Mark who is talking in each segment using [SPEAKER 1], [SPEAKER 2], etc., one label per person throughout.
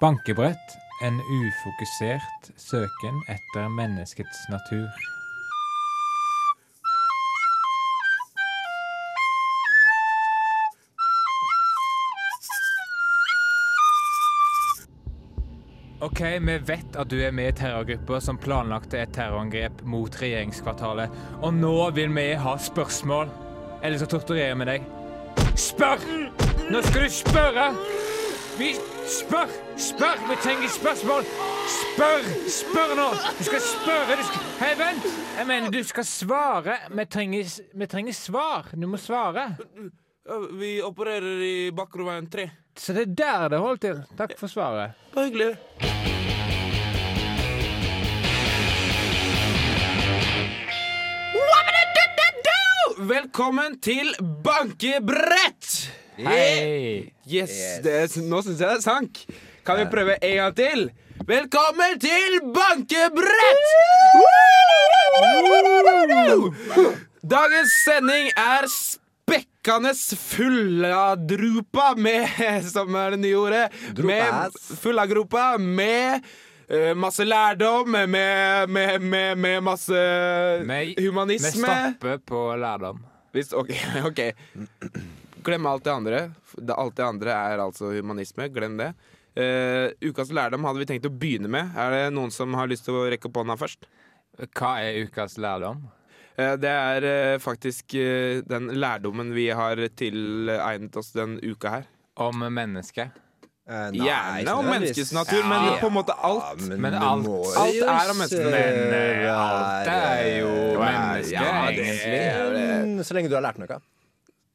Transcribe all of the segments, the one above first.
[SPEAKER 1] Bankebrett. En ufokusert søken etter menneskets natur. Ok, vi vet at du er med i terrorgrupper som planlagte et terrorangrep mot regjeringskvartalet. Og nå vil vi ha spørsmål. Eller så torturerer vi deg. Spør! Nå skal du spørre! Vi spør! Spør! Vi trenger spørsmål! Spør! Spør nå! Du skal spørre! Du skal... Hei, vent! Jeg mener, du skal svare. Vi trenger, vi trenger svar. Du må svare.
[SPEAKER 2] Vi opererer i Bakkeroveien 3.
[SPEAKER 1] Så det er der det holdt til. Takk for svaret.
[SPEAKER 2] Bare hyggelig. Velkommen til bankebrett!
[SPEAKER 1] Hei!
[SPEAKER 2] Yes, det nå syns jeg det sank. Kan vi prøve en gang til? Velkommen til bankebrett! Dagens sending er spekkende fulladrupa med Som er det nye ordet. Med fullagropa med Uh, masse lærdom, med, med, med, med masse
[SPEAKER 1] Vi
[SPEAKER 2] humanisme.
[SPEAKER 1] stopper på lærdom.
[SPEAKER 2] Hvis, ok, ok Glem alt det andre. Alt det andre er altså humanisme. Glem det. Uh, ukas lærdom hadde vi tenkt å begynne med. Er det noen som har lyst til å rekke opp hånda først?
[SPEAKER 1] Hva er ukas lærdom?
[SPEAKER 2] Uh, det er uh, faktisk den lærdommen vi har tilegnet oss den uka her.
[SPEAKER 1] Om mennesket.
[SPEAKER 3] Eh, nei,
[SPEAKER 2] Gjerne om menneskets natur, men
[SPEAKER 1] Ja.
[SPEAKER 2] på en måte alt.
[SPEAKER 3] Ja, men,
[SPEAKER 1] Men alt-
[SPEAKER 3] må
[SPEAKER 2] alt er om mennesket.
[SPEAKER 1] Men alt er jo
[SPEAKER 3] mennesket,
[SPEAKER 1] menneske,
[SPEAKER 3] Ja,
[SPEAKER 1] egentlig.
[SPEAKER 3] Så lenge du har lært noe.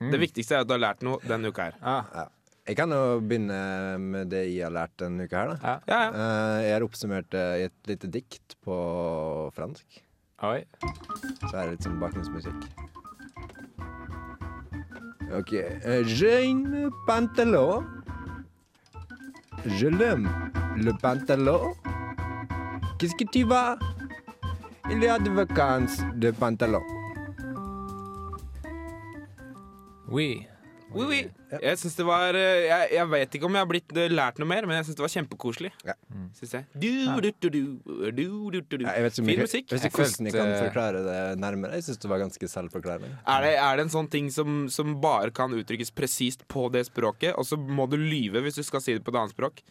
[SPEAKER 2] Det viktigste er at du har lært noe denne uka her.
[SPEAKER 3] Ja. Jeg kan jo begynne med det jeg har lært denne uka her. da
[SPEAKER 1] ja.
[SPEAKER 2] Ja, ja.
[SPEAKER 3] Eh, Jeg har oppsummert det i et lite dikt på fransk.
[SPEAKER 1] Oi.
[SPEAKER 3] Så er det litt sånn bakgrunnsmusikk. Ok. Eh, Jeune pantalon. Je l'aime, le pantalon. Qu'est-ce que tu vas? Il y a de vacances de pantalon.
[SPEAKER 1] Oui.
[SPEAKER 2] Oui, oui. Jeg synes det var eh, jeg, jeg vet ikke om jeg har blitt eh, lært noe mer, men jeg syns det var kjempekoselig.
[SPEAKER 3] Ja.
[SPEAKER 2] Synes jeg. Du, du, du, du, du, du, du, du.
[SPEAKER 3] Ja, jeg vet ikke
[SPEAKER 2] Fin musikk.
[SPEAKER 3] jeg vet ikke
[SPEAKER 1] Jeg
[SPEAKER 3] hvordan jeg kan forklare det nærmere. Jeg syns det var ganske selvforklarende.
[SPEAKER 2] Er det, er det en sånn ting som, som bare kan uttrykkes presist på det språket, og så må du lyve hvis du skal si det på et annet språk?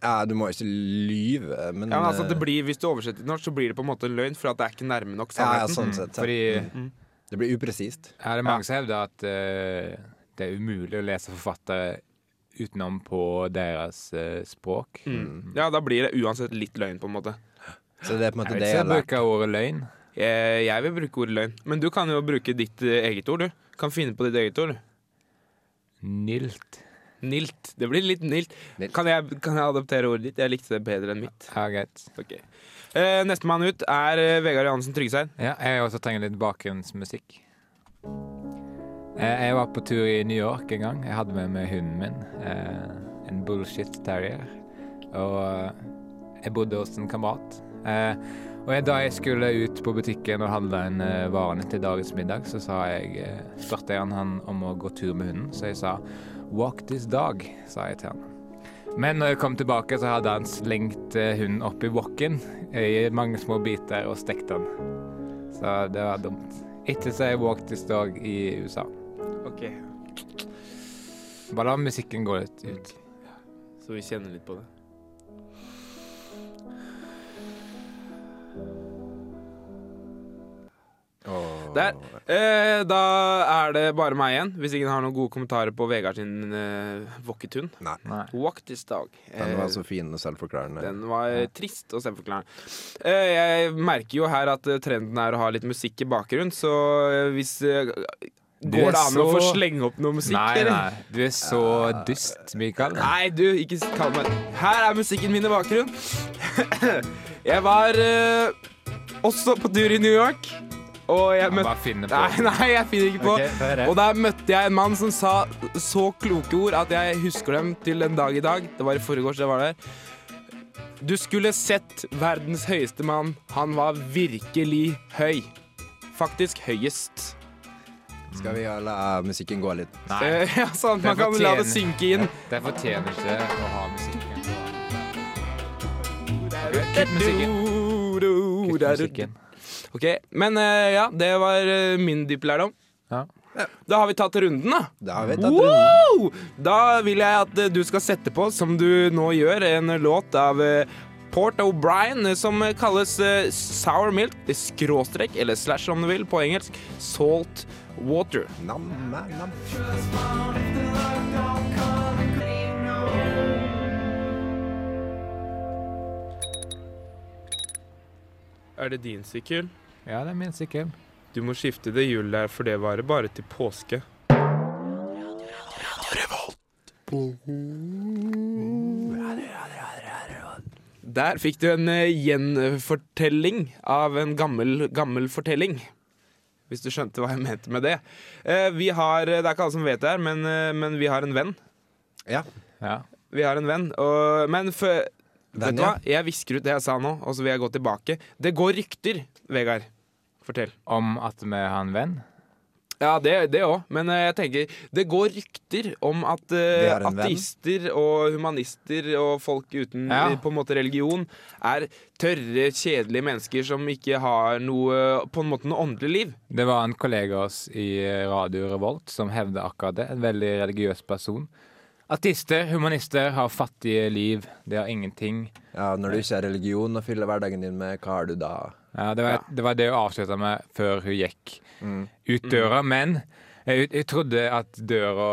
[SPEAKER 3] Ja, du må ikke lyve, men
[SPEAKER 2] Ja, men altså, det
[SPEAKER 3] eh,
[SPEAKER 2] blir, Hvis du oversetter til norsk, så blir det på en måte en løgn, for at det er ikke nærme nok
[SPEAKER 3] ja, ja, sånn sett. ja.
[SPEAKER 1] Fordi
[SPEAKER 3] Det blir upresist.
[SPEAKER 1] er det mange som hevder at uh, det er umulig å lese forfattere utenom på deres uh, språk.
[SPEAKER 2] Mm. Ja, da blir det uansett litt løgn, på en måte.
[SPEAKER 3] Så det er på en måte
[SPEAKER 1] jeg
[SPEAKER 3] det
[SPEAKER 1] ikke
[SPEAKER 3] jeg har lært.
[SPEAKER 1] bruke ordet løgn.
[SPEAKER 2] Jeg, jeg vil bruke ordet løgn. Men du kan jo bruke ditt eh, eget ord, du. Kan finne på ditt eget ord. du.
[SPEAKER 1] Nilt.
[SPEAKER 2] Nilt. Det blir litt nilt.
[SPEAKER 3] Nilt.
[SPEAKER 2] Kan jeg, kan jeg adoptere ordet ditt? Jeg likte det bedre enn mitt.
[SPEAKER 1] Ja, greit.
[SPEAKER 2] Okay. Eh, Nestemann ut er eh, Vegard Johansen Tryggeseid.
[SPEAKER 1] Ja, jeg også trenger litt bakgrunnsmusikk. Eh, Jeg var på tur i New York en gang. Jeg hadde med meg hunden min. eh, En bullshit terrier. Og jeg bodde hos en kamerat. Eh, Og da jeg skulle ut på butikken og handle eh, varene til dagens middag, så sa jeg, spurte jeg han, han om å gå tur med hunden. Så jeg sa 'walk this dog', sa jeg til han. Men når jeg kom tilbake, så hadde han slengt eh, hunden opp i wokken i mange små biter og stekt den. Så det var dumt. Ikke jeg walk this dog i USA.
[SPEAKER 2] Ok,
[SPEAKER 1] Bare la musikken gå litt ut.
[SPEAKER 2] Så vi kjenner litt på det. Der. Eh, da er det bare meg igjen, hvis ingen har noen gode kommentarer på Vegard sin eh, wokketun.
[SPEAKER 3] Nei.
[SPEAKER 1] Nei.
[SPEAKER 2] Walk this dog.
[SPEAKER 3] Den var
[SPEAKER 2] Eh,
[SPEAKER 3] så fin og selvforklarende.
[SPEAKER 2] Den var trist og selvforklarende. Eh, jeg merker jo her at eh, trenden er å ha litt musikk i bakgrunnen, så eh, hvis eh,
[SPEAKER 1] Du
[SPEAKER 2] Går
[SPEAKER 1] er
[SPEAKER 2] det an å
[SPEAKER 1] så-
[SPEAKER 2] få slenge opp noe musikk,
[SPEAKER 1] Nei,
[SPEAKER 2] eller?
[SPEAKER 1] nei. Du er så dyst, Mikael.
[SPEAKER 2] Nei, du, ikke kall meg Her er musikken min i bakgrunnen. jeg var eh, også på tur i New York, og jeg møtte
[SPEAKER 1] Bare finne på.
[SPEAKER 2] Nei, nei, jeg finner ikke på.
[SPEAKER 1] Okay.
[SPEAKER 2] Og der møtte jeg en mann som sa så kloke ord at jeg husker dem til den dag i dag. Det var i forgårs jeg var der. Du skulle sett verdens høyeste mann. Han var virkelig høy. Faktisk høyest.
[SPEAKER 3] Skal vi la musikken gå litt?
[SPEAKER 1] Nei,
[SPEAKER 2] Eh, ja, sånn, man kan la det synke inn.
[SPEAKER 1] det fortjener ikke å ha musikken. Kutt musikken. Kutt musikken.
[SPEAKER 2] Ok, men eh, ja, det var eh, min dype lærdom.
[SPEAKER 1] Ja.
[SPEAKER 2] Da har vi tatt runden, da.
[SPEAKER 3] Da har vi tatt runden.
[SPEAKER 2] Da vil jeg at eh, du skal sette på, som du nå gjør, en låt av Port O'Brien som kalles Sour Milk, det skråstrek, eller slash om du vil, på engelsk, Salt Water.
[SPEAKER 3] Nam, nam, nam.
[SPEAKER 2] Er det din sykkel?
[SPEAKER 1] Ja, det er min sykkel.
[SPEAKER 2] Du må skifte det hjulet der, for det varer bare til påske. Der fikk du en eh, gjenfortelling av en gammel, gammel fortelling. Hvis du skjønte hva jeg mente med det. Eh, Vi har, Det er ikke alle som vet det her, men, eh, men vi har en venn.
[SPEAKER 3] Ja.
[SPEAKER 1] Ja.
[SPEAKER 2] Vi har en venn. Og, men før Vet du hva? Jeg visker ut det jeg sa nå, og så vil jeg gå tilbake. Det går rykter, Vegard. Fortell.
[SPEAKER 1] Om at vi har en venn.
[SPEAKER 2] Ja, det òg, men uh, jeg tenker Det går rykter om at
[SPEAKER 3] uh,
[SPEAKER 2] ateister og humanister og folk uten
[SPEAKER 1] Ja.
[SPEAKER 2] eh, på en måte religion er tørre, kjedelige mennesker som ikke har noe på en måte noe åndelig liv.
[SPEAKER 1] Det var en kollega av oss i Radio Revolt som hevde akkurat det. En veldig religiøs person. Artister, humanister, har fattige liv. De har ingenting.
[SPEAKER 3] ja, når du ikke har religion å fylle hverdagen din med, hva har du da?
[SPEAKER 1] Ja, det, var,
[SPEAKER 2] Ja.
[SPEAKER 1] det var det hun avslutta med før hun gikk
[SPEAKER 3] Mm.
[SPEAKER 1] ut døra. Men jeg, jeg trodde at døra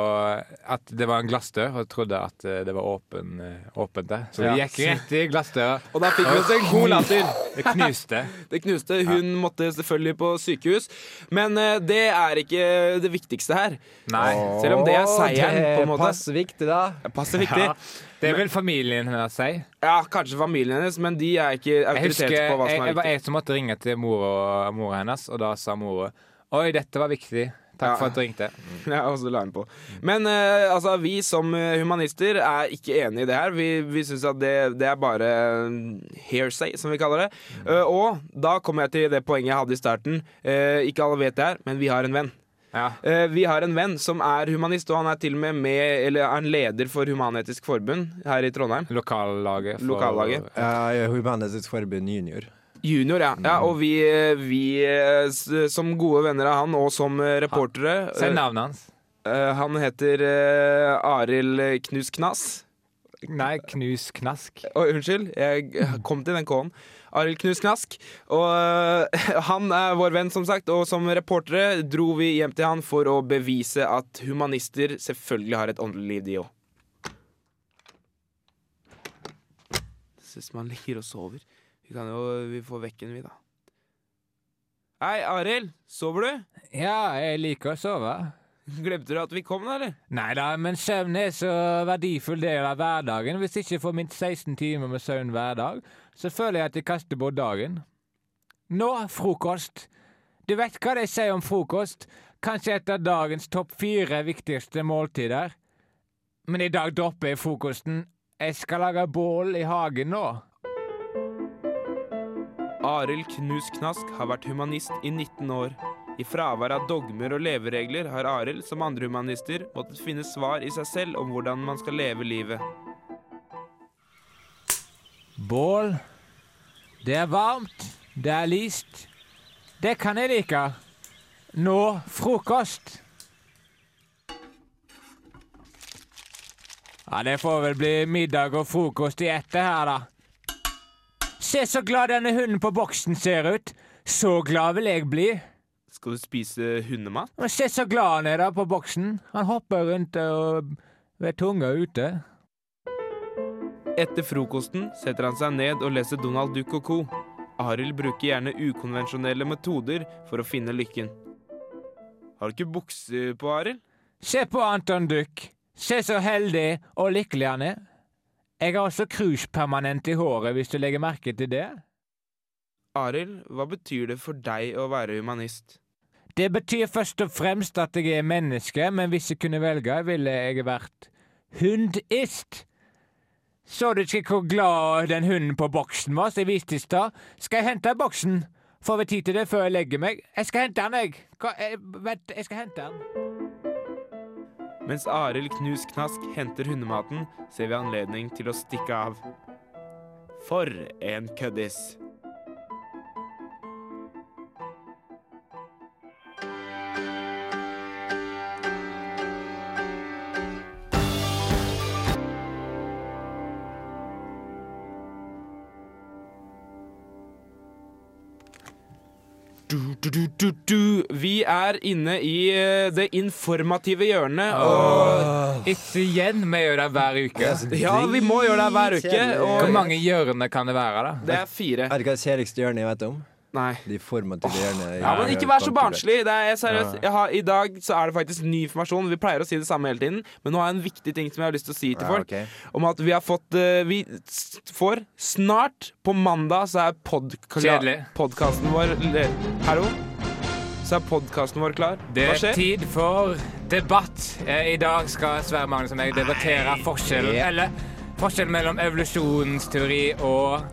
[SPEAKER 1] At det var en glassdør, og jeg trodde at eh, det var åpen, eh, åpent der. Så
[SPEAKER 2] Ja.
[SPEAKER 1] vi gikk rett i glassdøra.
[SPEAKER 2] Og da fikk vi oss en god latter.
[SPEAKER 1] Det knuste.
[SPEAKER 2] Det knuste. Hun måtte selvfølgelig på sykehus. Men eh, det er ikke det viktigste her.
[SPEAKER 1] Nei.
[SPEAKER 2] Selv om det er seieren, på en måte.
[SPEAKER 3] passer viktig, da.
[SPEAKER 2] Det passer viktig.
[SPEAKER 1] Ja, det er vel familien hennes sier.
[SPEAKER 2] Ja, kanskje familien hennes, men de er ikke
[SPEAKER 1] Jeg
[SPEAKER 2] autoritet på hva
[SPEAKER 1] jeg,
[SPEAKER 2] som
[SPEAKER 1] jeg
[SPEAKER 2] er
[SPEAKER 1] var
[SPEAKER 2] viktig.
[SPEAKER 1] jeg som måtte ringe til mora, mora hennes, og da sa mora Oi, dette var viktig. Takk
[SPEAKER 2] Ja.
[SPEAKER 1] for at du ringte.
[SPEAKER 2] Ja, og så la hun på. Men uh, altså, vi som eh, humanister er ikke enig i det her. Vi, vi syns at det, det er bare eh, hearsay, som vi kaller det. Uh, og da kommer jeg til det poenget jeg hadde i starten. Uh, ikke alle vet det her, men vi har en venn.
[SPEAKER 1] Ja.
[SPEAKER 2] Eh, vi har en venn som er humanist, og han er til og med med, eller er en leder for Human-Etisk Forbund her i Trondheim.
[SPEAKER 1] Lokallaget. For,
[SPEAKER 2] Lokallaget.
[SPEAKER 3] Ja, jeg Human-Etisk Forbund junior.
[SPEAKER 2] Junior, ja. ja og vi, eh, vi eh, som gode venner av han, og som eh, reportere
[SPEAKER 1] Si
[SPEAKER 2] eh,
[SPEAKER 1] navnet hans.
[SPEAKER 2] eh, Han heter uh, Arild Knus Knass.
[SPEAKER 1] Nei, Knus Knask.
[SPEAKER 2] Oh, unnskyld, jeg kom til den K-en. Arild Knus Knask. Og han er vår venn, som sagt, og som reportere dro vi hjem til han for å bevise at humanister selvfølgelig har et åndelig liv, de òg. Synes man ligger og sover. Vi kan jo vi får vekke den, vi, da. Hei, Arild. Sover du?
[SPEAKER 1] Ja, jeg liker å sove.
[SPEAKER 2] Glemte du at vi kom, da, eller?
[SPEAKER 1] Nei da, men søvn er så verdifull del av hverdagen. Hvis jeg ikke får minst 16 timer med søvn hver dag, så føler jeg at jeg kaster bort dagen. Nå, frokost. Du vet hva de sier om frokost? Kanskje et av dagens topp fire viktigste måltider. Men i dag dropper jeg frokosten. Jeg skal lage bål i hagen nå.
[SPEAKER 2] Arild Knus Knask har vært humanist i 19 år. I fravær av dogmer og leveregler har Arild, som andre humanister, måttet finne svar i seg selv om hvordan man skal leve livet.
[SPEAKER 1] Bål. Det er varmt. Det er lyst. Det kan jeg like. Nå frokost. Ja, det får vel bli middag og frokost i ett det her, da. Se så glad denne hunden på boksen ser ut. Så glad vil jeg bli.
[SPEAKER 2] Skal du spise hundemat?
[SPEAKER 1] Men se så glad han er da på boksen. Han hopper rundt og ved tunga ute.
[SPEAKER 2] Etter frokosten setter han seg ned og leser Donald Duck og co. Arild bruker gjerne ukonvensjonelle metoder for å finne lykken. Har du ikke bukse på, Arild?
[SPEAKER 1] Se på Anton Duck. Se så heldig og lykkelig han er. Jeg har også cruisepermanent i håret, hvis du legger merke til det.
[SPEAKER 2] Arild, hva betyr det for deg å være humanist?
[SPEAKER 1] Det betyr først og fremst at jeg er menneske, men hvis jeg kunne velge, ville jeg vært hundist. Så du ikke hvor glad den hunden på boksen var som jeg viste i stad? Skal jeg hente boksen? Får vi tid til det før jeg legger meg? Jeg skal hente den, jeg. Hva, jeg vent, jeg skal hente den.
[SPEAKER 2] Mens Arild Knus Knask henter hundematen, ser vi anledning til å stikke av. For en køddis. Du, du, du, du, du. Vi er inne i eh, det informative hjørnet, og
[SPEAKER 1] Ikke igjen, vi gjør det hver uke.
[SPEAKER 2] ja, vi må gjøre det hver uke.
[SPEAKER 1] Hvor mange hjørner kan det være, da?
[SPEAKER 2] det er fire.
[SPEAKER 3] Er det hva det kjedeligste hjørnet jeg vet om?
[SPEAKER 2] Nei.
[SPEAKER 3] De formative hjørnene. i-
[SPEAKER 2] Ja, men ikke vær så barnslig. Det er seriøst. Jeg har, I dag så er det faktisk ny informasjon. Vi pleier å si det samme hele tiden, men nå har jeg en viktig ting som jeg har lyst til å si til
[SPEAKER 3] Ja,
[SPEAKER 2] folk. Om at vi har fått eh, Vi får snart, på mandag, så er podka- podkasten vår Hallo? Så er podkasten vår klar.
[SPEAKER 1] Det er tid for debatt. Eh, I dag skal Sverre Magnus og meg debattere forskjellen Eller forskjellen mellom evolusjonsteori og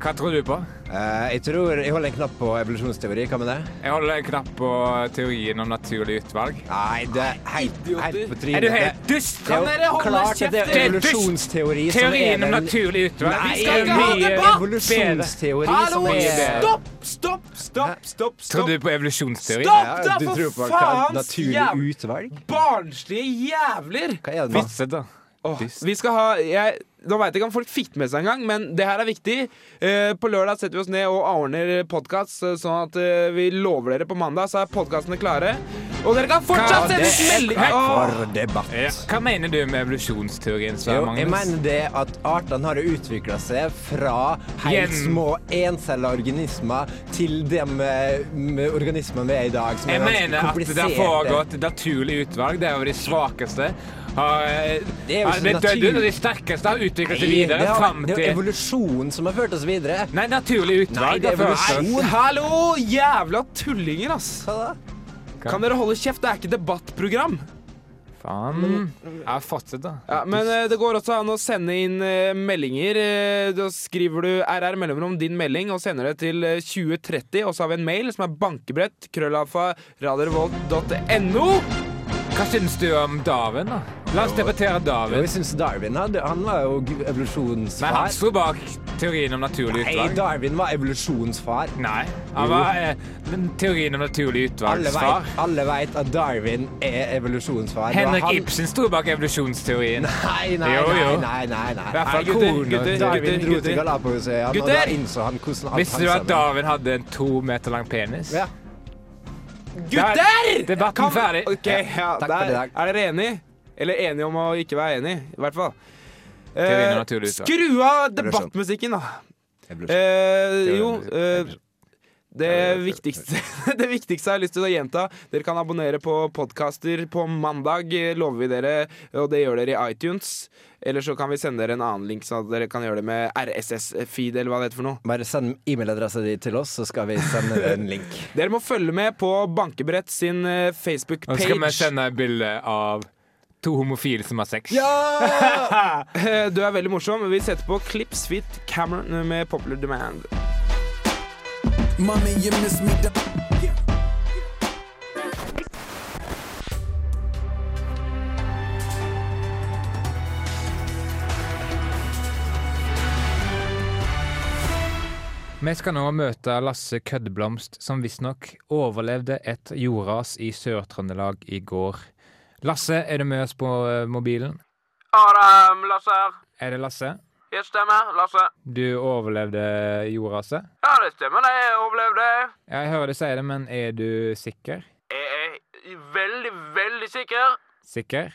[SPEAKER 1] Hva tror du på?
[SPEAKER 3] Eh, jeg tror jeg holder en knapp på evolusjonsteori. Hva med det?
[SPEAKER 1] Jeg holder en knapp på teorien om naturlig utvalg.
[SPEAKER 3] Nei, det er helt, helt på trynet.
[SPEAKER 1] Er du helt dust?
[SPEAKER 3] er
[SPEAKER 2] dere holde kjeft?
[SPEAKER 3] er
[SPEAKER 1] Det er
[SPEAKER 3] evolusjonsteori som er
[SPEAKER 1] Teorien om naturlig utvalg.
[SPEAKER 3] Nei,
[SPEAKER 2] Vi skal ikke ha debatt!
[SPEAKER 3] evolusjonsteori
[SPEAKER 2] Hallo,
[SPEAKER 3] som er
[SPEAKER 2] stopp! Stopp, stopp, stopp!
[SPEAKER 1] Tror du på evolusjonsteori?
[SPEAKER 2] Stopp! da, for du
[SPEAKER 3] tror på
[SPEAKER 2] faens
[SPEAKER 3] naturlig utvalg?
[SPEAKER 2] Barnslige jævler!
[SPEAKER 3] Hva er det nå?
[SPEAKER 1] Vitset, da. Oh,
[SPEAKER 2] vi skal ha jeg, Nå veit jeg ikke om folk fikk med seg engang, men det her er viktig. Eh, på lørdag setter vi oss ned og ordner podkast, sånn at eh, vi lover dere på mandag, så er podkastene klare. Og dere kan fortsatt sende meldinger!
[SPEAKER 1] er
[SPEAKER 3] debatt.
[SPEAKER 1] Ja. Hva mener du med evolusjonsteorien, Sverre
[SPEAKER 3] Jo, jeg
[SPEAKER 1] Magnus?
[SPEAKER 3] mener det at artene har utvikla seg fra helt
[SPEAKER 1] Gjen-
[SPEAKER 3] små encella organismer til de eh, med organismene vi er i dag. Som
[SPEAKER 1] Jeg
[SPEAKER 3] er ganske
[SPEAKER 1] mener at det har
[SPEAKER 3] kompliserte.
[SPEAKER 1] foregått naturlig utvalg der jo de svakeste har eh,
[SPEAKER 3] Det er jo
[SPEAKER 1] blitt dødd ut, og de sterkeste har utviklet seg
[SPEAKER 3] Nei,
[SPEAKER 1] videre
[SPEAKER 3] det, har, det er jo
[SPEAKER 1] evolusjonen
[SPEAKER 3] evolusjon som har ført oss videre.
[SPEAKER 1] Nei, naturlig utvalg.
[SPEAKER 3] Nei.
[SPEAKER 2] Nei, hallo, jævla tullinger, ass!
[SPEAKER 3] Hva da?
[SPEAKER 2] Kan dere holde kjeft? Det er ikke debattprogram.
[SPEAKER 1] Faen. Ja, fortsett, da.
[SPEAKER 2] Ja, men uh, det går også an å sende inn uh, meldinger. Uh, da skriver du RR mellomrom din melding og sender det til eh, 2030. Og så har vi en mail som er bankebrett krøllalfa radiorevolt.no.
[SPEAKER 1] Hva syns du om Darwin, da? La oss debattere
[SPEAKER 3] Jo,
[SPEAKER 1] Darwin.
[SPEAKER 3] jeg syns Darwin hadde, han var jo evolusjonsfar.
[SPEAKER 1] Men han sto bak teorien om naturlig utvalg. Nei.
[SPEAKER 3] Darwin var evolusjonsfar.
[SPEAKER 1] Nei, han var eh, teorien om naturlig utvalgsfar.
[SPEAKER 3] alle vet at Darwin er evolusjonsfar.
[SPEAKER 1] Henrik
[SPEAKER 3] han-
[SPEAKER 1] Ibsen sto bak evolusjonsteorien.
[SPEAKER 3] Nei, nei,
[SPEAKER 1] Jo, jo.
[SPEAKER 3] nei, nei, nei, nei.
[SPEAKER 2] Nei, gutter, gutter,
[SPEAKER 3] Darwin
[SPEAKER 2] gutter,
[SPEAKER 3] dro til
[SPEAKER 2] gutter.
[SPEAKER 3] Og da innså han hvordan alt
[SPEAKER 1] Visste du at Darwin hadde en to meter lang penis?
[SPEAKER 3] Ja.
[SPEAKER 2] Gutter!
[SPEAKER 1] Debatten ferdig.
[SPEAKER 2] Ok, ja,
[SPEAKER 3] takk for
[SPEAKER 2] der.
[SPEAKER 3] i dag.
[SPEAKER 2] Er dere enige? Eller enige om å ikke være enige, i hvert fall.
[SPEAKER 1] Om
[SPEAKER 2] Eh, skru av debattmusikken, da. Eh, jo, eh, det viktigste, det viktigste har jeg lyst til å gjenta. Dere kan abonnere på podkaster på mandag, eh, lover vi dere. Og det gjør dere i iTunes. Eller så kan vi sende dere en annen link, så at dere kan gjøre det med RSS-feed, eller hva det heter for noe.
[SPEAKER 3] Bare send e-mailadressa di til oss, så skal vi sende en link.
[SPEAKER 2] Dere må følge med på Bankebrett sin Facebook-page.
[SPEAKER 1] Nå skal vi sende et bilde av to homofile som har sex.
[SPEAKER 2] Ja! Du er veldig morsom. Vi setter på Clips Fit Cameron med Popular Demand.
[SPEAKER 4] Mommy, you miss me.
[SPEAKER 1] Vi skal nå møte Lasse Køddeblomst, som visstnok overlevde et jordras i Sør-Trøndelag i går. Lasse, er du med oss på mobilen?
[SPEAKER 2] Ja, det er Lasse her.
[SPEAKER 1] Er det Lasse?
[SPEAKER 2] Det stemmer, Lasse.
[SPEAKER 1] Du overlevde jordraset?
[SPEAKER 2] Ja, det stemmer, det. Jeg overlevde.
[SPEAKER 1] Jeg hører du si det, men er du sikker?
[SPEAKER 2] Jeg er veldig, veldig sikker.
[SPEAKER 1] Sikker?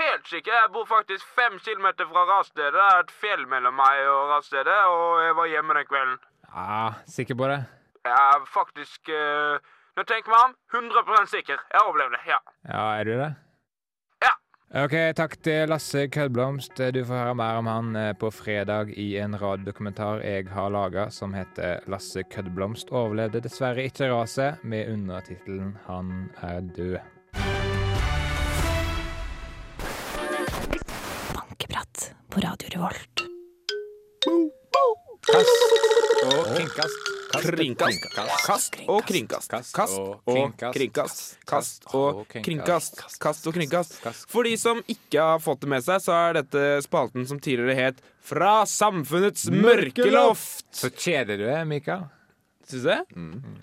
[SPEAKER 2] Helt sikker. Jeg bor faktisk fem kilometer fra rasstedet. Det er et fjell mellom meg og rasstedet, og jeg var hjemme den kvelden.
[SPEAKER 1] Ja, sikker på det?
[SPEAKER 2] Er faktisk uh, Nå tenker meg om, 100 sikker. Jeg overlevde, ja.
[SPEAKER 1] Ja, er du det?
[SPEAKER 2] Ja.
[SPEAKER 1] Ok, takk til Lasse Kødblomst. Du får høre mer om han eh, på fredag i en radiodokumentar jeg har laga som heter 'Lasse Kødblomst overlevde dessverre ikke raset', med undertittelen 'Han er død'.
[SPEAKER 5] Bankeprat på Radio Revolt.
[SPEAKER 1] Og kringkast.
[SPEAKER 2] kringkast. Kast og kringkast. Kast og kringkast. Kast og kringkast. Kast og kringkast. For de som ikke har fått det med seg, så er dette spalten som tidligere het Fra samfunnets mørkeloft.
[SPEAKER 1] Så kjedelig du er, Mika.
[SPEAKER 2] Syns du det?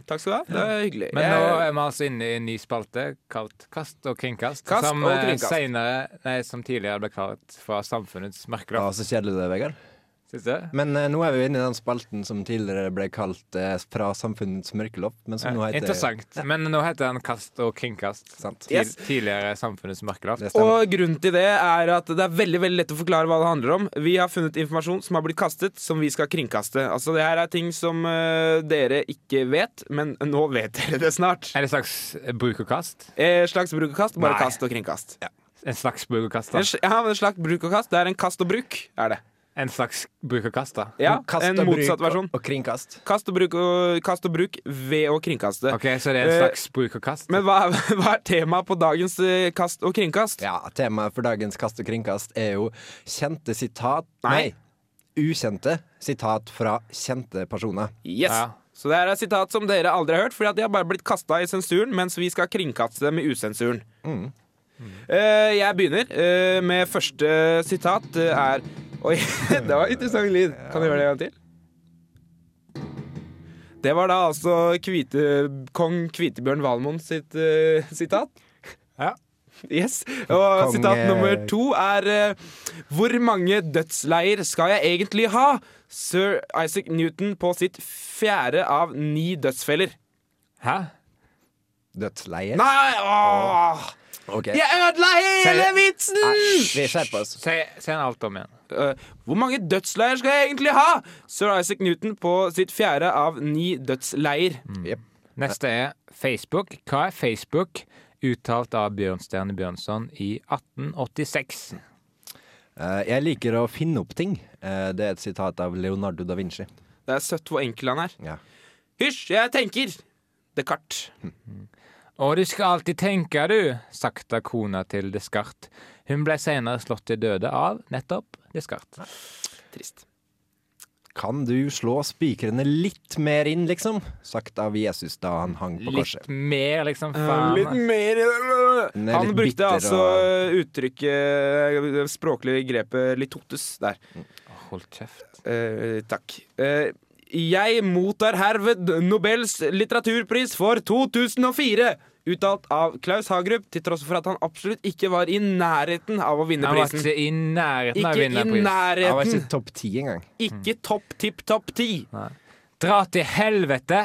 [SPEAKER 2] Takk skal du ha. Det er hyggelig.
[SPEAKER 1] Men nå er vi altså inne i en ny spalte kalt Kast og kringkast.
[SPEAKER 2] Kast
[SPEAKER 1] som,
[SPEAKER 2] og
[SPEAKER 1] eh,
[SPEAKER 2] kringkast.
[SPEAKER 1] senere, nei, som tidligere ble kalt fra samfunnets mørkeloft.
[SPEAKER 3] Ja, så kjedelig det, Vegard. Men eh, nå er vi inne i den spalten som tidligere ble kalt eh, Fra samfunnets mørkeloft, men som nå heter
[SPEAKER 1] Interessant. Men nå heter den Kast og kringkast.
[SPEAKER 3] Sant.
[SPEAKER 1] Tid,
[SPEAKER 2] Yes.
[SPEAKER 1] Tidligere Samfunnets.
[SPEAKER 3] Det stemmer.
[SPEAKER 2] Og grunnen til det er at det er veldig veldig lett å forklare hva det handler om. Vi har funnet informasjon som har blitt kastet, som vi skal kringkaste. Altså Det her er ting som eh, dere ikke vet, men nå vet dere det snart.
[SPEAKER 1] Er det en slags bruk og kast?
[SPEAKER 2] Eh, slags bruk og kast, bare
[SPEAKER 1] Nei.
[SPEAKER 2] kast og kringkast.
[SPEAKER 1] En slags bruk og kast,
[SPEAKER 2] En,
[SPEAKER 1] da.
[SPEAKER 2] sl- ja, men en slags bruk og kast. Det er en kast og bruk, er det.
[SPEAKER 1] En slags bruk og kast, da.
[SPEAKER 2] Ja,
[SPEAKER 3] Kast
[SPEAKER 2] En motsatt versjon.
[SPEAKER 3] Og, kringkast.
[SPEAKER 2] Kast og bruk, og, kast og bruk ved å kringkaste.
[SPEAKER 1] OK, så det er en
[SPEAKER 2] slags
[SPEAKER 1] slags bruk og kast?
[SPEAKER 2] Men hva, hva er temaet på dagens uh, kast og kringkast?
[SPEAKER 3] Ja, Temaet for dagens Kast og kringkast er jo kjente sitat
[SPEAKER 2] Nei.
[SPEAKER 3] ukjente sitat fra kjente personer.
[SPEAKER 2] Yes.
[SPEAKER 1] Ja.
[SPEAKER 2] Så det her er sitat som dere aldri har hørt, fordi at de har bare blitt kasta i sensuren, mens vi skal kringkaste dem i usensuren.
[SPEAKER 3] Mm.
[SPEAKER 2] Eh, jeg begynner uh, med første sitat. Det er Oi, det var interessant lyd. Kan du gjøre det en gang til? Det var da altså kvite, kong Kvitebjørn Valmon sitt eh, sitat.
[SPEAKER 1] Ja.
[SPEAKER 2] Yes. Og
[SPEAKER 3] Kong,
[SPEAKER 2] sitat
[SPEAKER 3] eh,
[SPEAKER 2] nummer to er eh, Hvor mange dødsleier skal jeg egentlig ha? Sir Isaac Newton på sitt fjerde av ni dødsfeller.
[SPEAKER 1] Hæ?
[SPEAKER 3] Dødsleier.
[SPEAKER 2] Nei! Åh!
[SPEAKER 3] Ok.
[SPEAKER 2] Jeg ødela hele vitsen!
[SPEAKER 3] Vi skjerper oss.
[SPEAKER 1] Se, se en alt om igjen.
[SPEAKER 2] Uh, hvor mange dødsleier skal jeg egentlig ha? Sir Isaac Newton på sitt fjerde av ni dødsleier.
[SPEAKER 3] Jep.
[SPEAKER 1] Neste er Facebook. Hva er Facebook? Uttalt av Bjørnstjerne Bjørnson i 1886.
[SPEAKER 3] Uh, jeg liker å finne opp ting. Uh, det er et sitat av Leonardo da Vinci.
[SPEAKER 2] Det er søtt hvor enkel han er.
[SPEAKER 3] Ja.
[SPEAKER 2] Hysj, jeg tenker! Descartes.
[SPEAKER 1] Og du skal alltid tenke, du, sakta kona til Descartes. Hun ble senere slått til døde av nettopp Descartes.
[SPEAKER 2] Trist.
[SPEAKER 3] Kan du slå spikrene litt mer inn, liksom? Sagt av Jesus da han hang på
[SPEAKER 1] Litt
[SPEAKER 3] korset.
[SPEAKER 1] mer, liksom.
[SPEAKER 2] Litt
[SPEAKER 1] Faen.
[SPEAKER 2] mer
[SPEAKER 3] Den er
[SPEAKER 2] Han
[SPEAKER 3] litt
[SPEAKER 2] brukte altså
[SPEAKER 3] og-
[SPEAKER 2] uttrykket Det språklige grepet litotus der.
[SPEAKER 1] Hold kjeft.
[SPEAKER 2] Uh, takk. Eh, jeg mottar herved Nobels litteraturpris for 2004! Uttalt av Klaus Hagerup, til tross for at han absolutt ikke var i nærheten av å vinne
[SPEAKER 1] Han var
[SPEAKER 2] prisen.
[SPEAKER 1] ikke i nærheten av å
[SPEAKER 2] Ikke
[SPEAKER 1] vinne
[SPEAKER 2] i
[SPEAKER 1] en pris.
[SPEAKER 3] Han var
[SPEAKER 2] nærheten!
[SPEAKER 3] ikke topp ti engang.
[SPEAKER 2] Ikke topp tipp topp ti.
[SPEAKER 1] Dra til helvete!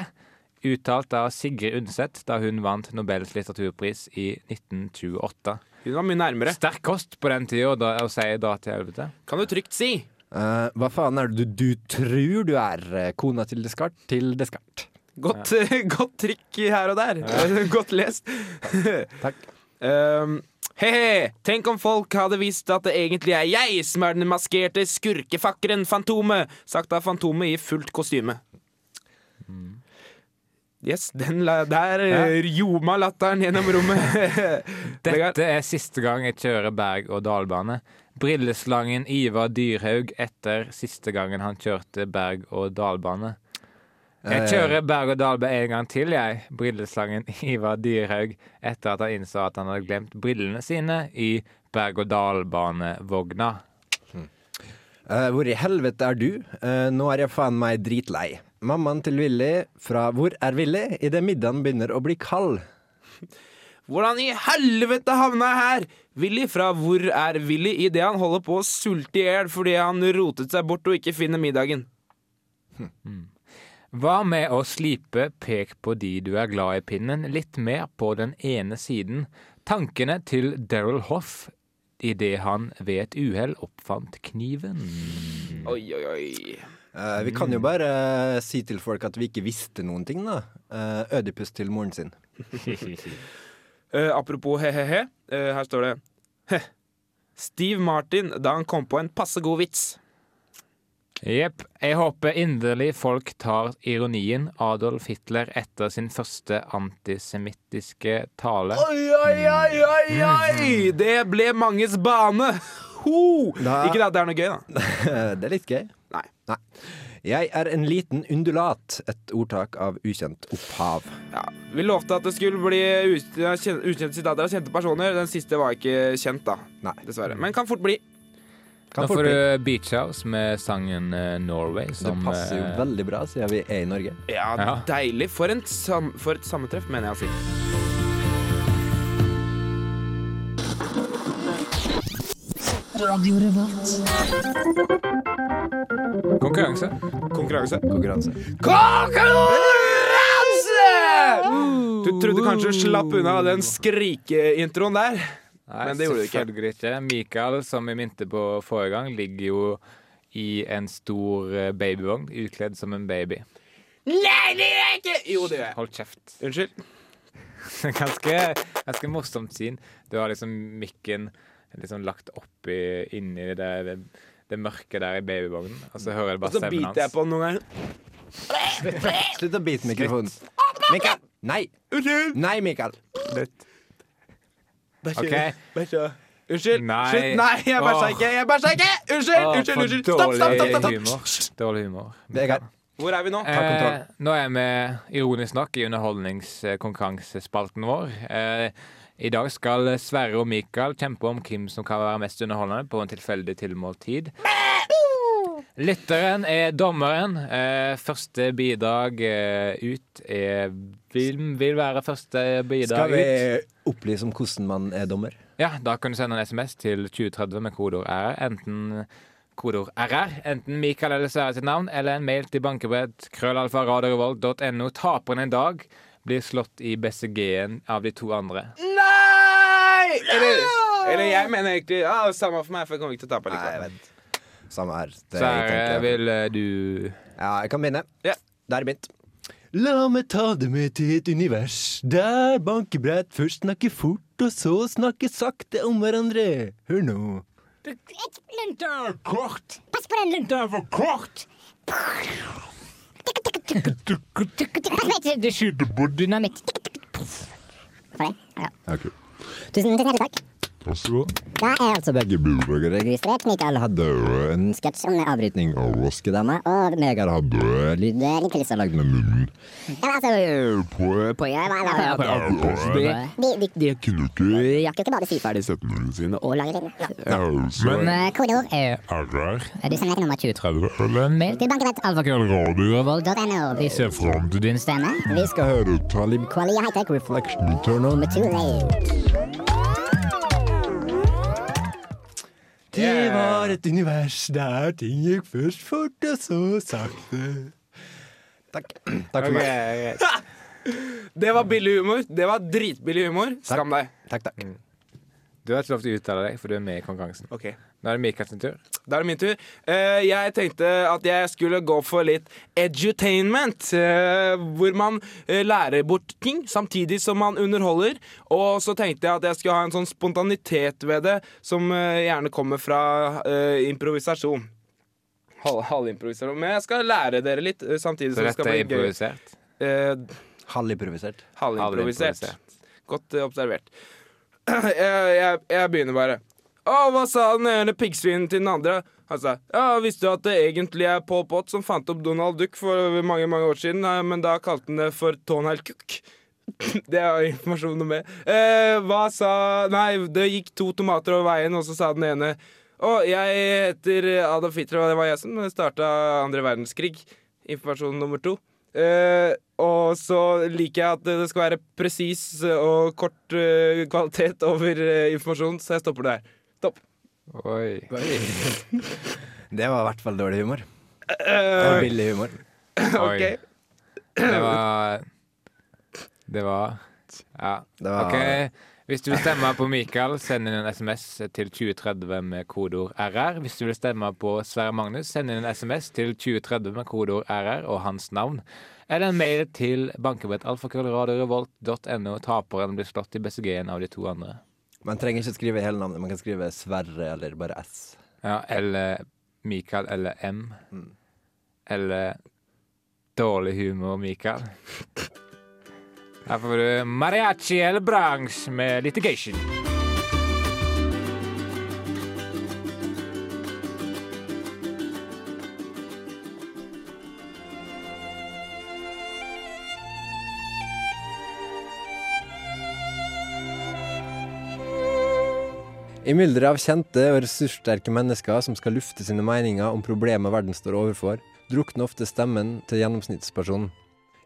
[SPEAKER 1] Uttalt av Sigrid Undset da hun vant Nobels litteraturpris i 1928.
[SPEAKER 2] Hun var mye nærmere.
[SPEAKER 1] Sterk kost på den tida da- å si 'dra til helvete'.
[SPEAKER 2] Kan du trygt si.
[SPEAKER 3] Eh, hva faen er det du, du tror du er? eh, Kona til Descartes til Descartes.
[SPEAKER 2] Godt, godt trikk her og der. Godt lest.
[SPEAKER 3] Takk.
[SPEAKER 2] Um, He-he, tenk om folk hadde visst at det egentlig er jeg som er den maskerte skurkefakkeren Fantomet, sagt av Fantomet i fullt kostyme. Yes, den la der uh, ljoma latteren gjennom rommet.
[SPEAKER 1] Dette er siste gang jeg kjører berg-og-dal-bane. Brilleslangen Ivar Dyrhaug etter siste gangen han kjørte berg-og-dal-bane. Jeg kjører berg-og-dal-bane en gang til, jeg. Brilleslangen Ivar Dyrhaug etter at han innså at han hadde glemt brillene sine i berg-og-dal-banevogna.
[SPEAKER 3] Uh, hvor i helvete er du? Uh, nå er jeg faen meg dritlei. Mammaen til Willy fra Hvor er Willy? Idet middagen begynner å bli kald.
[SPEAKER 2] Hvordan i helvete havna jeg her? Willy fra Hvor er Willy idet han holder på å sulte i hjel fordi han rotet seg bort og ikke finner middagen.
[SPEAKER 1] Hva med å slipe pek på de du er glad i pinnen litt mer på den ene siden? Tankene til Daryl Hoff idet han ved et uhell oppfant kniven.
[SPEAKER 2] Oi, oi, oi.
[SPEAKER 3] Eh, vi kan jo bare uh, si til folk at vi ikke visste noen ting, da. Uh, Ødipus til moren sin.
[SPEAKER 2] Eh, apropos he-he-he, eh, her står det Heh. Steve Martin da han kom på en passe god vits.
[SPEAKER 1] Jepp. Jeg håper inderlig folk tar ironien Adolf Hitler etter sin første antisemittiske tale.
[SPEAKER 2] Oi, oi, oi, oi, oi! Det ble manges bane! Ho!
[SPEAKER 3] Da-
[SPEAKER 2] Ikke at det er noe gøy, da.
[SPEAKER 3] det er litt gøy.
[SPEAKER 2] Nei.
[SPEAKER 3] Jeg er en liten undulat. Et ordtak av ukjent opphav.
[SPEAKER 2] Ja, Vi lovte at det skulle bli ukjente sitater av kjente personer. Den siste var ikke kjent, da.
[SPEAKER 3] Nei.
[SPEAKER 2] Dessverre. Men kan fort bli.
[SPEAKER 3] Kan
[SPEAKER 1] Nå
[SPEAKER 3] fort
[SPEAKER 1] får du Beach House med sangen eh, Norway.
[SPEAKER 3] Det passer jo
[SPEAKER 1] eh,
[SPEAKER 3] veldig bra, siden vi er i Norge.
[SPEAKER 2] Ja,
[SPEAKER 1] Ja.
[SPEAKER 2] deilig. For, en sam for et sammentreff, mener jeg å si.
[SPEAKER 1] Konkurranse.
[SPEAKER 2] Konkurranse.
[SPEAKER 3] Konkurranse.
[SPEAKER 2] Konkurranse! Du trodde kanskje du slapp unna den skrikeintroen der.
[SPEAKER 1] Nei,
[SPEAKER 2] Men det gjorde du ikke.
[SPEAKER 1] Selvfølgelig ikke. Mikael, som vi minte på forrige gang, ligger jo i en stor eh, babyvogn, utkledd som en baby.
[SPEAKER 2] Nei, det gjør jeg ikke! Jo, det gjør jeg.
[SPEAKER 1] Hold kjeft.
[SPEAKER 2] Unnskyld.
[SPEAKER 1] ganske, ganske morsomt syn. Du har liksom mikken liksom lagt oppi inni det, det, det mørke der i babyvognen, og så hører
[SPEAKER 2] jeg
[SPEAKER 1] bare stemmen hans.
[SPEAKER 2] Og så biter jeg på den noen ganger.
[SPEAKER 3] Slutt å bite mikrofonen. Mikael! Nei!
[SPEAKER 2] Unnskyld!
[SPEAKER 3] Nei, Mikael!
[SPEAKER 1] OK.
[SPEAKER 2] Bæsja. Unnskyld.
[SPEAKER 1] Nei.
[SPEAKER 2] Slutt. Nei, jeg bæsja ikke! Jeg bæsja ikke! Unnskyld!
[SPEAKER 1] Åh,
[SPEAKER 2] unnskyld, unnskyld. Stopp, stopp, stopp! stopp,
[SPEAKER 1] dårlig humor. Dårlig humor.
[SPEAKER 3] Vegard.
[SPEAKER 2] Hvor er vi nå?
[SPEAKER 3] Ta kontroll.
[SPEAKER 1] Eh, nå er vi ironisk nok i underholdningskonkurransespalten vår. Eh, I dag skal Sverre og Mikael kjempe om hvem som kan være mest underholdende på en tilfeldig tilmålt tid. Lytteren er dommeren. Eh, første bidrag eh, ut er vil, vil være første bidrag ut.
[SPEAKER 3] Skal vi opplyse om hvordan man er dommer?
[SPEAKER 1] Ja, da kan du sende en SMS til 2030 med kodeord RR. Enten kodeord RR, enten Mikael eller Sverre sitt navn, eller en mail til bankebrett krøllalfa. Taperen en dag blir slått i BCG-en av de to andre.
[SPEAKER 2] Nei! Eller, eller jeg mener egentlig ja, Samme for meg, for jeg kommer ikke til å tape
[SPEAKER 3] Nei, jeg
[SPEAKER 2] likevel.
[SPEAKER 3] vet. Samme her. Det
[SPEAKER 1] Sverre,
[SPEAKER 3] tenker jeg.
[SPEAKER 1] vil eh, du
[SPEAKER 3] Ja, jeg kan begynne.
[SPEAKER 2] Ja.
[SPEAKER 3] Der er begynt. La meg ta det med til et univers der bankebrett først snakker fort, og så snakker sakte om hverandre. Hør nå.
[SPEAKER 5] Et lunter kort. Pass på den lunta er for kort. Du skyter på dynamitt. Ja det? Ja. Tusen hjertelig takk. Da er altså begge budbringere registrert. Mikael hadde en sketsj om avbrytning av vaskedama, og Vegard hadde lyder inntil så lagd med munnen. Ja, altså På Poenget var De, de, kunne ikke kan ikke bare si ferdig setningene sine og lage lydene. Men eh, kodeord er Du sender til nummer 2030 eller en mail til bankerett.alfakrøllradiorevolt.no. Vi ser fram til din stemme. Vi skal høre Talib Kweli Hightech Reflection Turn on med Too
[SPEAKER 3] Det var et univers der ting gikk først fort, og så sakte. Takk. Takk for meg.
[SPEAKER 2] Det var billig humor. Det var dritbillig humor. Skam deg.
[SPEAKER 3] Takk, takk.
[SPEAKER 1] Du har ikke lov til å uttale deg, for du er med i konkurransen.
[SPEAKER 2] Okay.
[SPEAKER 1] Nå er det Mikael sin tur.
[SPEAKER 2] Da er det min tur. Uh, jeg tenkte at jeg skulle gå for litt edutainment. Uh, hvor man uh, lærer bort ting samtidig som man underholder. Og så tenkte jeg at jeg skulle ha en sånn spontanitet ved det, som gjerne kommer fra improvisasjon. Halvimprovisasjon. Men jeg skal lære dere litt, samtidig
[SPEAKER 1] Så
[SPEAKER 2] som det
[SPEAKER 1] dette
[SPEAKER 2] skal
[SPEAKER 1] er
[SPEAKER 2] bli gøy.
[SPEAKER 1] improvisert.
[SPEAKER 2] Eh,
[SPEAKER 3] Halvimprovisert.
[SPEAKER 2] Halvimprovisert.
[SPEAKER 1] Halvimprovisert.
[SPEAKER 2] Godt observert. jeg, jeg, jeg begynner bare. Å, hva sa den ene piggsvinen til den andre? Han sa ja, visste du at det egentlig er Paul Pott som fant opp Donald Duck for mange mange år siden, men da kalte han det for Tonal Cook. Det er informasjon nummer med. Eh, hva sa Nei, det gikk to tomater over veien, og så sa den ene Å, jeg heter Adolf Hitler, og det var jeg som starta andre verdenskrig. Informasjon nummer to. Eh, og så liker jeg at det skal være presis og kort uh, kvalitet over uh, informasjon, så jeg stopper der. Stopp.
[SPEAKER 1] Oi.
[SPEAKER 3] Det var i hvert fall dårlig humor.
[SPEAKER 2] Eh,
[SPEAKER 3] var billig humor.
[SPEAKER 1] Oi.
[SPEAKER 2] OK.
[SPEAKER 1] Det var Det var Ja.
[SPEAKER 3] Det var
[SPEAKER 1] OK. Hvis du vil stemme på Mikael, send inn en SMS til 2030 med kodeord RR. Hvis du vil stemme på Sverre Magnus, send inn en SMS til 2030 med kodeord RR og hans navn. Eller en mail til bankebrett.alfakrøllradiorevolt.no. Taperen blir slått i BCG-en av de to andre.
[SPEAKER 3] Man trenger ikke skrive hele navnet. Man kan skrive Sverre eller bare S.
[SPEAKER 1] Ja, eller Mikael eller M. Eller dårlig humor, Mikael. Her får du Mariachi El Branch med Litigation.
[SPEAKER 3] I mylderet av kjente og ressurssterke mennesker som skal lufte sine meninger om problemer verden står overfor, drukner ofte stemmen til gjennomsnittspersonen.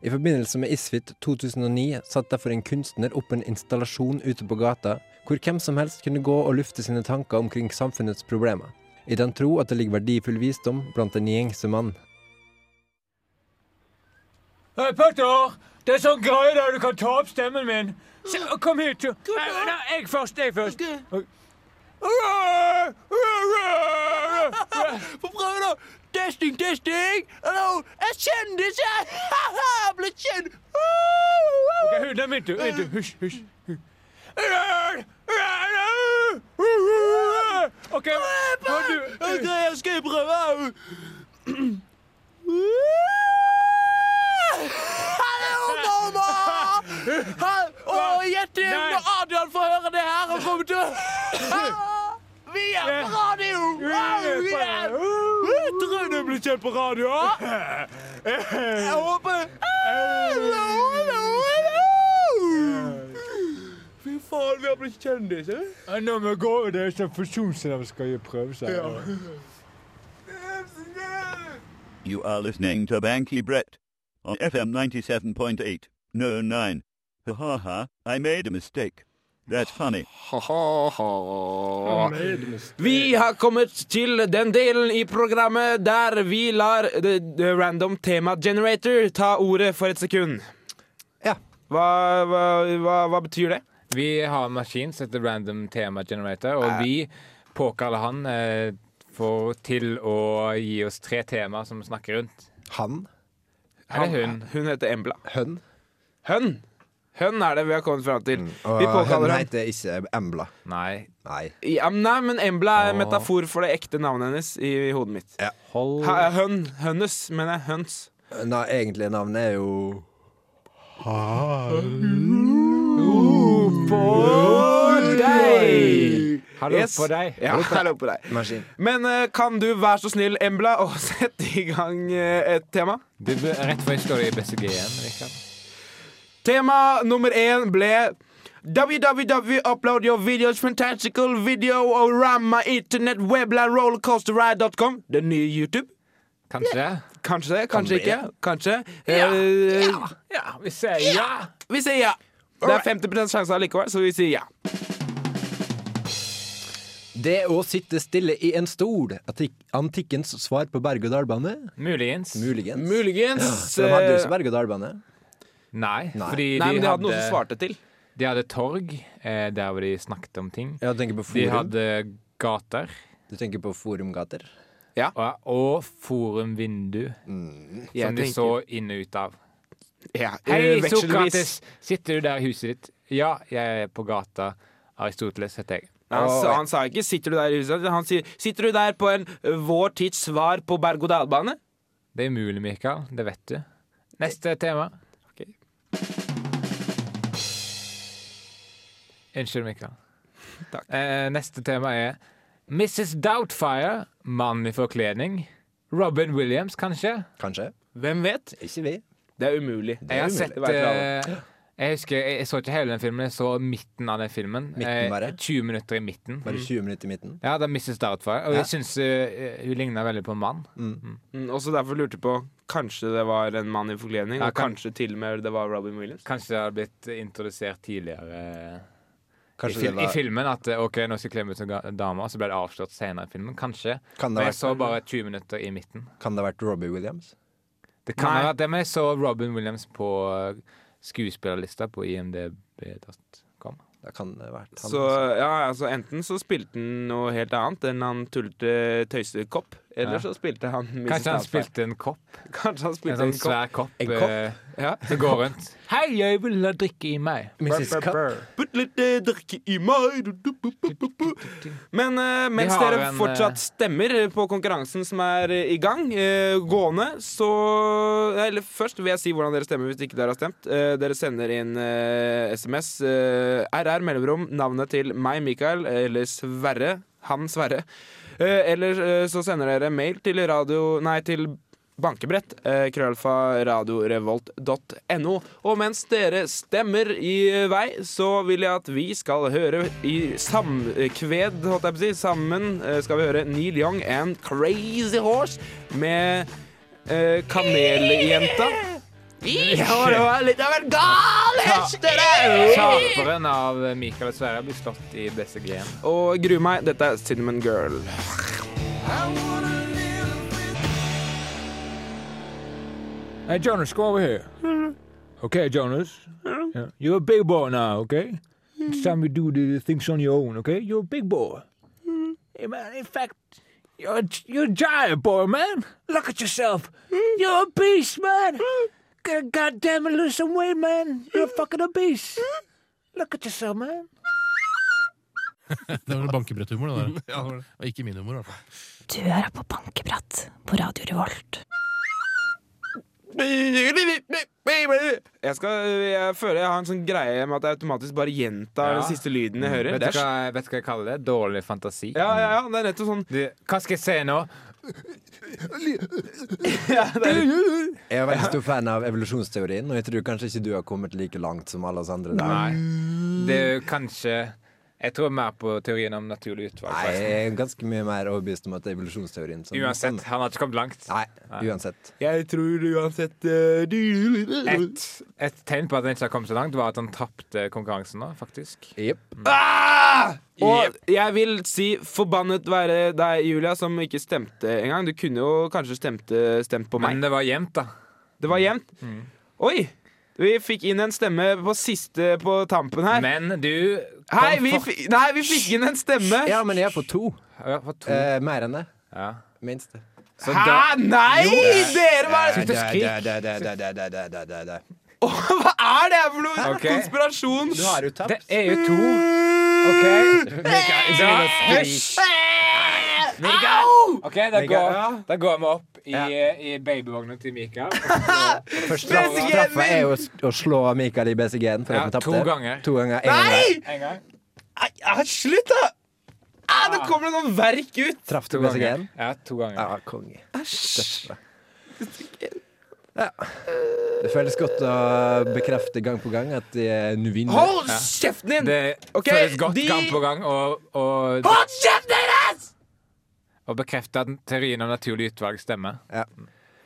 [SPEAKER 3] I forbindelse med Isfit 2009 satte derfor en kunstner opp en installasjon ute på gata, hvor hvem som helst kunne gå og lufte sine tanker omkring samfunnets problemer. I den tro at det ligger verdifull visdom blant en gjengse mann.
[SPEAKER 1] Hei, Petter! Det er sånn greie der du kan ta opp stemmen min. Se, kom hit. nei, jeg først. Jeg først.
[SPEAKER 2] Få prøve, da! Testing, testing! Hallo, jeg er kjendis, jeg! Jeg ble kjent!
[SPEAKER 1] Ok, er min du. Min tur. Hysj, hysj. OK, nå du
[SPEAKER 2] Ok, jeg skal prøve. Hallo, mamma! Og Å,
[SPEAKER 1] Nei.
[SPEAKER 2] når Adrian får høre det her. og kommer til Vi Er på radio! Yeah. Er er- jeg tror du blir kjent på radio. Jeg håper Hallo, hallo, hallo! Fy faen, vi har blitt kjendiser.
[SPEAKER 1] Ja, Nå må vi gå. Det er sånn fusjonsscener skal gjøre prøve seg.
[SPEAKER 6] You are listening to Banky Brett on FM 97.8. No, 9. Ha ha ha, I made a mistake. That's funny.
[SPEAKER 2] Vi har kommet til den delen i programmet der vi lar the, the Random Tema Generator ta ordet for et sekund.
[SPEAKER 3] Ja.
[SPEAKER 2] Hva, hva, hva, hva betyr det?
[SPEAKER 1] Vi har en maskin som heter Random Tema Generator, og vi påkaller han eh, for, til å gi oss tre temaer som vi snakker rundt.
[SPEAKER 3] Han?
[SPEAKER 1] Eller hun.
[SPEAKER 2] Hun heter Embla.
[SPEAKER 3] Hønn?
[SPEAKER 2] Hønn. Hønn er det vi har kommet fram til.
[SPEAKER 3] Og
[SPEAKER 2] Vi påkaller han
[SPEAKER 3] heter ikke Embla.
[SPEAKER 1] Nei.
[SPEAKER 3] Nei.
[SPEAKER 2] ja, Nei, men Embla er en metafor for det ekte navnet hennes i, i hodet mitt.
[SPEAKER 1] Hold
[SPEAKER 2] Ha, hønn. Hønnes, mener jeg. Høns.
[SPEAKER 3] Nei, egentlige navnet er jo
[SPEAKER 2] På deg!
[SPEAKER 1] Hallo
[SPEAKER 2] Yes.
[SPEAKER 1] på deg.
[SPEAKER 2] Ja, hallo på deg.
[SPEAKER 3] maskin.
[SPEAKER 2] Men uh, kan du være så snill, Embla, å sette i gang uh, et tema?
[SPEAKER 1] Du, bør- rett før jeg står i BCG-en, Rikard.
[SPEAKER 2] Tema nummer én ble www upload your videos fantastical video og ramma internet webland rollercoasterride.com Den nye YouTube?
[SPEAKER 1] Kanskje?
[SPEAKER 2] Kanskje, kanskje
[SPEAKER 3] bli
[SPEAKER 2] ikke. Kanskje.
[SPEAKER 1] Ja.
[SPEAKER 2] Eh,
[SPEAKER 1] Ja, ja, vi sier ja.
[SPEAKER 2] Vi sier ja. Det er 50 sjanse allikevel, så vi sier ja.
[SPEAKER 3] Det å sitte stille i en stol. Antikkens svar på berg-og-dal-bane?
[SPEAKER 1] Muligens.
[SPEAKER 3] Muligens.
[SPEAKER 2] Muligens.
[SPEAKER 3] Ja. de hadde jo
[SPEAKER 2] eh,
[SPEAKER 3] ikke berg-og-dal-bane.
[SPEAKER 1] Nei,
[SPEAKER 3] Nei.
[SPEAKER 1] fordi
[SPEAKER 2] Nei,
[SPEAKER 1] de,
[SPEAKER 2] men de hadde noe som svarte til.
[SPEAKER 1] de hadde torg eh, der hvor de snakket om ting.
[SPEAKER 3] Ja, du tenker på
[SPEAKER 1] De
[SPEAKER 3] forum?
[SPEAKER 1] hadde gater
[SPEAKER 3] Du tenker på forumgater?
[SPEAKER 1] og, og forumvindu
[SPEAKER 3] Mm.
[SPEAKER 2] Jeg
[SPEAKER 1] som de
[SPEAKER 2] tenker-
[SPEAKER 1] så inn og ut av.
[SPEAKER 2] Ja,
[SPEAKER 1] Hei,
[SPEAKER 2] vekselvis.
[SPEAKER 1] Sokrates! Sitter du der i huset ditt? Ja, jeg er på gata. Aristoteles heter jeg.
[SPEAKER 2] Nei, Han, sa, han sa ikke 'sitter du der i huset', han sier 'sitter du der på en ø, vår tids svar på berg-og-dal-bane'?
[SPEAKER 1] Det er umulig, Mikael. Det vet du. Neste tema. Unnskyld, Mikael.
[SPEAKER 2] Takk.
[SPEAKER 1] Eh, neste tema er Mrs. Doubtfire, mann i forkledning. Robin Williams, kanskje?
[SPEAKER 3] Kanskje?
[SPEAKER 2] Hvem vet?
[SPEAKER 3] Ikke vi.
[SPEAKER 2] Det er umulig.
[SPEAKER 1] Jeg har
[SPEAKER 3] umulig.
[SPEAKER 1] sett
[SPEAKER 2] Det
[SPEAKER 1] eh, Jeg husker, jeg, jeg så ikke hele den filmen, jeg så midten av den filmen.
[SPEAKER 3] Midten bare?
[SPEAKER 1] 20 minutter i midten.
[SPEAKER 3] Bare 20 minutter i midten.
[SPEAKER 1] Ja, det er Mrs. Doubtfire. Og
[SPEAKER 3] Ja.
[SPEAKER 1] jeg syns uh, hun ligna veldig på en mann.
[SPEAKER 2] Mm, også derfor lurte jeg på Kanskje det var en mann i forkledning,
[SPEAKER 1] Ja,
[SPEAKER 2] og
[SPEAKER 1] kan-
[SPEAKER 2] kanskje til og med det var Robin Williams.
[SPEAKER 1] Kanskje det hadde blitt introdusert tidligere i, fil
[SPEAKER 3] var
[SPEAKER 1] i filmen. At eh, OK, nå skal jeg kle meg ut som dame, og så ble det avslørt senere i filmen. Kanskje.
[SPEAKER 3] Kan
[SPEAKER 1] Men
[SPEAKER 3] jeg
[SPEAKER 1] jeg så bare 20 minutter i midten.
[SPEAKER 3] kan det ha vært Robbie Williams?
[SPEAKER 1] Det kan
[SPEAKER 2] Nei.
[SPEAKER 1] ha vært det, men jeg så Robin Williams på eh, skuespillerlista på imdb.com.
[SPEAKER 3] Det kan det ha vært han.
[SPEAKER 2] Så ja, altså Enten så spilte han noe helt annet enn han tullete tøysekopp, eller
[SPEAKER 1] Ja.
[SPEAKER 2] så spilte han Mrs.
[SPEAKER 1] Kanskje han spilte en kopp?
[SPEAKER 2] Kanskje han
[SPEAKER 1] En
[SPEAKER 2] spilte
[SPEAKER 1] sånn
[SPEAKER 2] en kopp.
[SPEAKER 1] svær kopp,
[SPEAKER 3] En kopp?
[SPEAKER 1] eh,
[SPEAKER 2] Ja.
[SPEAKER 1] som går rundt. Hei, jeg vil ha drikke i meg.
[SPEAKER 3] Mrs. Cup.
[SPEAKER 2] Putt litt eh, drikke i meg du, du, bu, bu, bu, bu. Men eh, mens
[SPEAKER 1] har
[SPEAKER 2] dere
[SPEAKER 1] en,
[SPEAKER 2] fortsatt
[SPEAKER 1] eh,
[SPEAKER 2] stemmer på konkurransen som er eh, i gang, eh, gående, så Eller først vil jeg si hvordan dere stemmer hvis ikke dere har stemt. Eh, dere sender inn eh, SMS. Eh, RR mellomrom navnet til meg, Mikael, eller Sverre. Han Sverre. Eh, eller eh, så sender dere mail til radio Nei, til bankebrett. Eh, krøllalfa radiorevolt.no. Og mens dere stemmer i vei, så vil jeg at vi skal høre i samkved, holdt jeg på å si, sammen eh, skal vi høre Neil Young and Crazy Horse med Kameljenta. Ja, det var litt av en gal hest, det der!
[SPEAKER 1] Taperen av Mikael og Sverre blir slått i disse greiene.
[SPEAKER 2] Og gru meg, dette er Cinnamon Girl.
[SPEAKER 1] Hey, Jonas, go over here. Okay, Jonas. Yeah. You're a big boy now, okay? It's time you do the things on your own, okay? You're a big boy. Hey, man, in fact, you're a, you're a giant boy, man. Look at yourself. You're a beast, man. God, damn it, lose some weight, man. You're fucking obese. Look at yourself, man.
[SPEAKER 7] Det var bankebretthumor, det der. Og ikke min humor, i hvert fall.
[SPEAKER 8] Du hører på Bankebrett på Radio Revolt.
[SPEAKER 2] Jeg, skal, jeg føler jeg har en sånn greie med at jeg automatisk bare gjentar
[SPEAKER 1] Ja.
[SPEAKER 2] den siste lyden jeg hører.
[SPEAKER 1] Vet du, hva, vet du hva jeg kaller det? Dårlig fantasi.
[SPEAKER 2] Ja, ja, ja, det er nettopp sånn
[SPEAKER 1] Du, hva skal jeg se nå?
[SPEAKER 3] Jeg er veldig stor fan av evolusjonsteorien, og jeg tror kanskje ikke du har kommet like langt som alle oss andre. der.
[SPEAKER 1] Nei. Det er jo kanskje Jeg tror mer på teorien om naturlig utvalg.
[SPEAKER 3] Nei, jeg er ganske mye mer overbevist om at det er evolusjonsteorien som
[SPEAKER 1] Uansett, han har ikke kommet langt.
[SPEAKER 3] Nei, uansett.
[SPEAKER 2] Jeg tror uansett uh,
[SPEAKER 1] Et, et tegn på at han ikke har kommet så langt, var at han tapte konkurransen nå, faktisk.
[SPEAKER 3] Jepp.
[SPEAKER 2] ah! Og jeg vil si forbannet være deg, Julia, som ikke stemte engang. Du kunne jo kanskje stemte, stemt på meg.
[SPEAKER 1] Men det var jevnt, da.
[SPEAKER 2] Det var jevnt. Oi! Vi fikk inn en stemme på siste på tampen her.
[SPEAKER 1] Men du
[SPEAKER 2] Hei, vi,
[SPEAKER 1] for...
[SPEAKER 2] nei, vi fikk inn en stemme!
[SPEAKER 3] Ja, men jeg er på to.
[SPEAKER 1] Ja, på to.
[SPEAKER 3] Eh, mer enn det.
[SPEAKER 1] Ja.
[SPEAKER 3] Minst.
[SPEAKER 1] Så
[SPEAKER 2] Hæ?
[SPEAKER 1] Da...
[SPEAKER 2] Nei! Jo. Dere var
[SPEAKER 3] Syntes oh,
[SPEAKER 2] Hva er det her for noe
[SPEAKER 1] okay.
[SPEAKER 2] konspirasjon?
[SPEAKER 3] Du har jo tapt.
[SPEAKER 1] Det er jo to. OK. Mm. Hysj! OK, da
[SPEAKER 3] Mikael,
[SPEAKER 1] går,
[SPEAKER 2] ja.
[SPEAKER 1] da går vi opp i,
[SPEAKER 3] Ja.
[SPEAKER 1] i babyvogna til Mikael.
[SPEAKER 3] Første straff,
[SPEAKER 2] BCG-en
[SPEAKER 3] straffa er jo å slå Mikael i BCG-en
[SPEAKER 1] Ja,
[SPEAKER 3] tapte.
[SPEAKER 1] to ganger.
[SPEAKER 3] To ganger. En gang hver.
[SPEAKER 2] Nei!
[SPEAKER 1] En gang.
[SPEAKER 2] Ai, ai, slutt, da! Ah, det kommer noe verk ut!
[SPEAKER 3] Traff du BCG-en?
[SPEAKER 1] Ja, to ganger.
[SPEAKER 3] Ja, konge. Æsj. Ja. Det føles godt å bekrefte gang på gang at de nå vinner.
[SPEAKER 2] Hold kjeften din!
[SPEAKER 1] Det
[SPEAKER 2] Ok,
[SPEAKER 1] føles godt
[SPEAKER 2] de-
[SPEAKER 1] gang på gang og, og,
[SPEAKER 2] Hold kjeften deres!
[SPEAKER 1] Og bekrefte at teorien om naturlig utvalg stemmer.
[SPEAKER 2] Ja.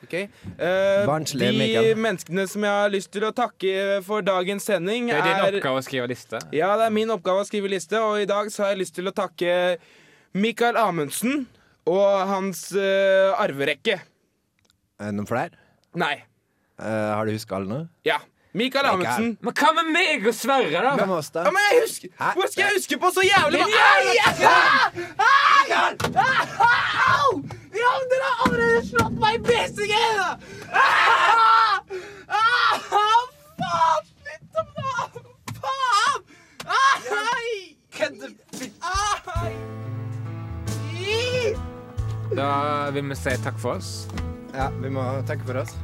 [SPEAKER 2] Okay.
[SPEAKER 3] Uh, Barnslig,
[SPEAKER 2] De menneskene som jeg har lyst til å takke for dagens sending,
[SPEAKER 1] Det er din
[SPEAKER 2] er
[SPEAKER 1] oppgave å skrive liste.
[SPEAKER 2] Ja, det er min oppgave å skrive liste, og i dag så har jeg lyst til å takke Mikael Amundsen og hans uh, arverekke.
[SPEAKER 3] det Noen flere?
[SPEAKER 2] Nei.
[SPEAKER 3] Uh, har du huska alle nå?
[SPEAKER 2] Ja. Mikael Amundsen.
[SPEAKER 1] Men hva med meg og Sverre, da?
[SPEAKER 3] Hvem oss, da?
[SPEAKER 2] Ja, men jeg husker? Hvor skal jeg huske på så jævlig mange Ai, ai, ai! Ai! Au! Ja, men dere har allerede slått meg i BCG! Ah! Ah! Faen! Slutt å faen! Faen! Ai! Ai!
[SPEAKER 1] Da vil vi si takk for oss.
[SPEAKER 3] Ja, vi må takke for oss.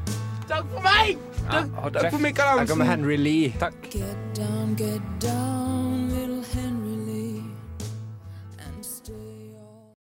[SPEAKER 2] Takk for meg!
[SPEAKER 1] Ja, hold
[SPEAKER 2] Takk for Hansen.
[SPEAKER 3] Her kommer. Henry Lee.
[SPEAKER 1] Takk.
[SPEAKER 8] Get down, get down.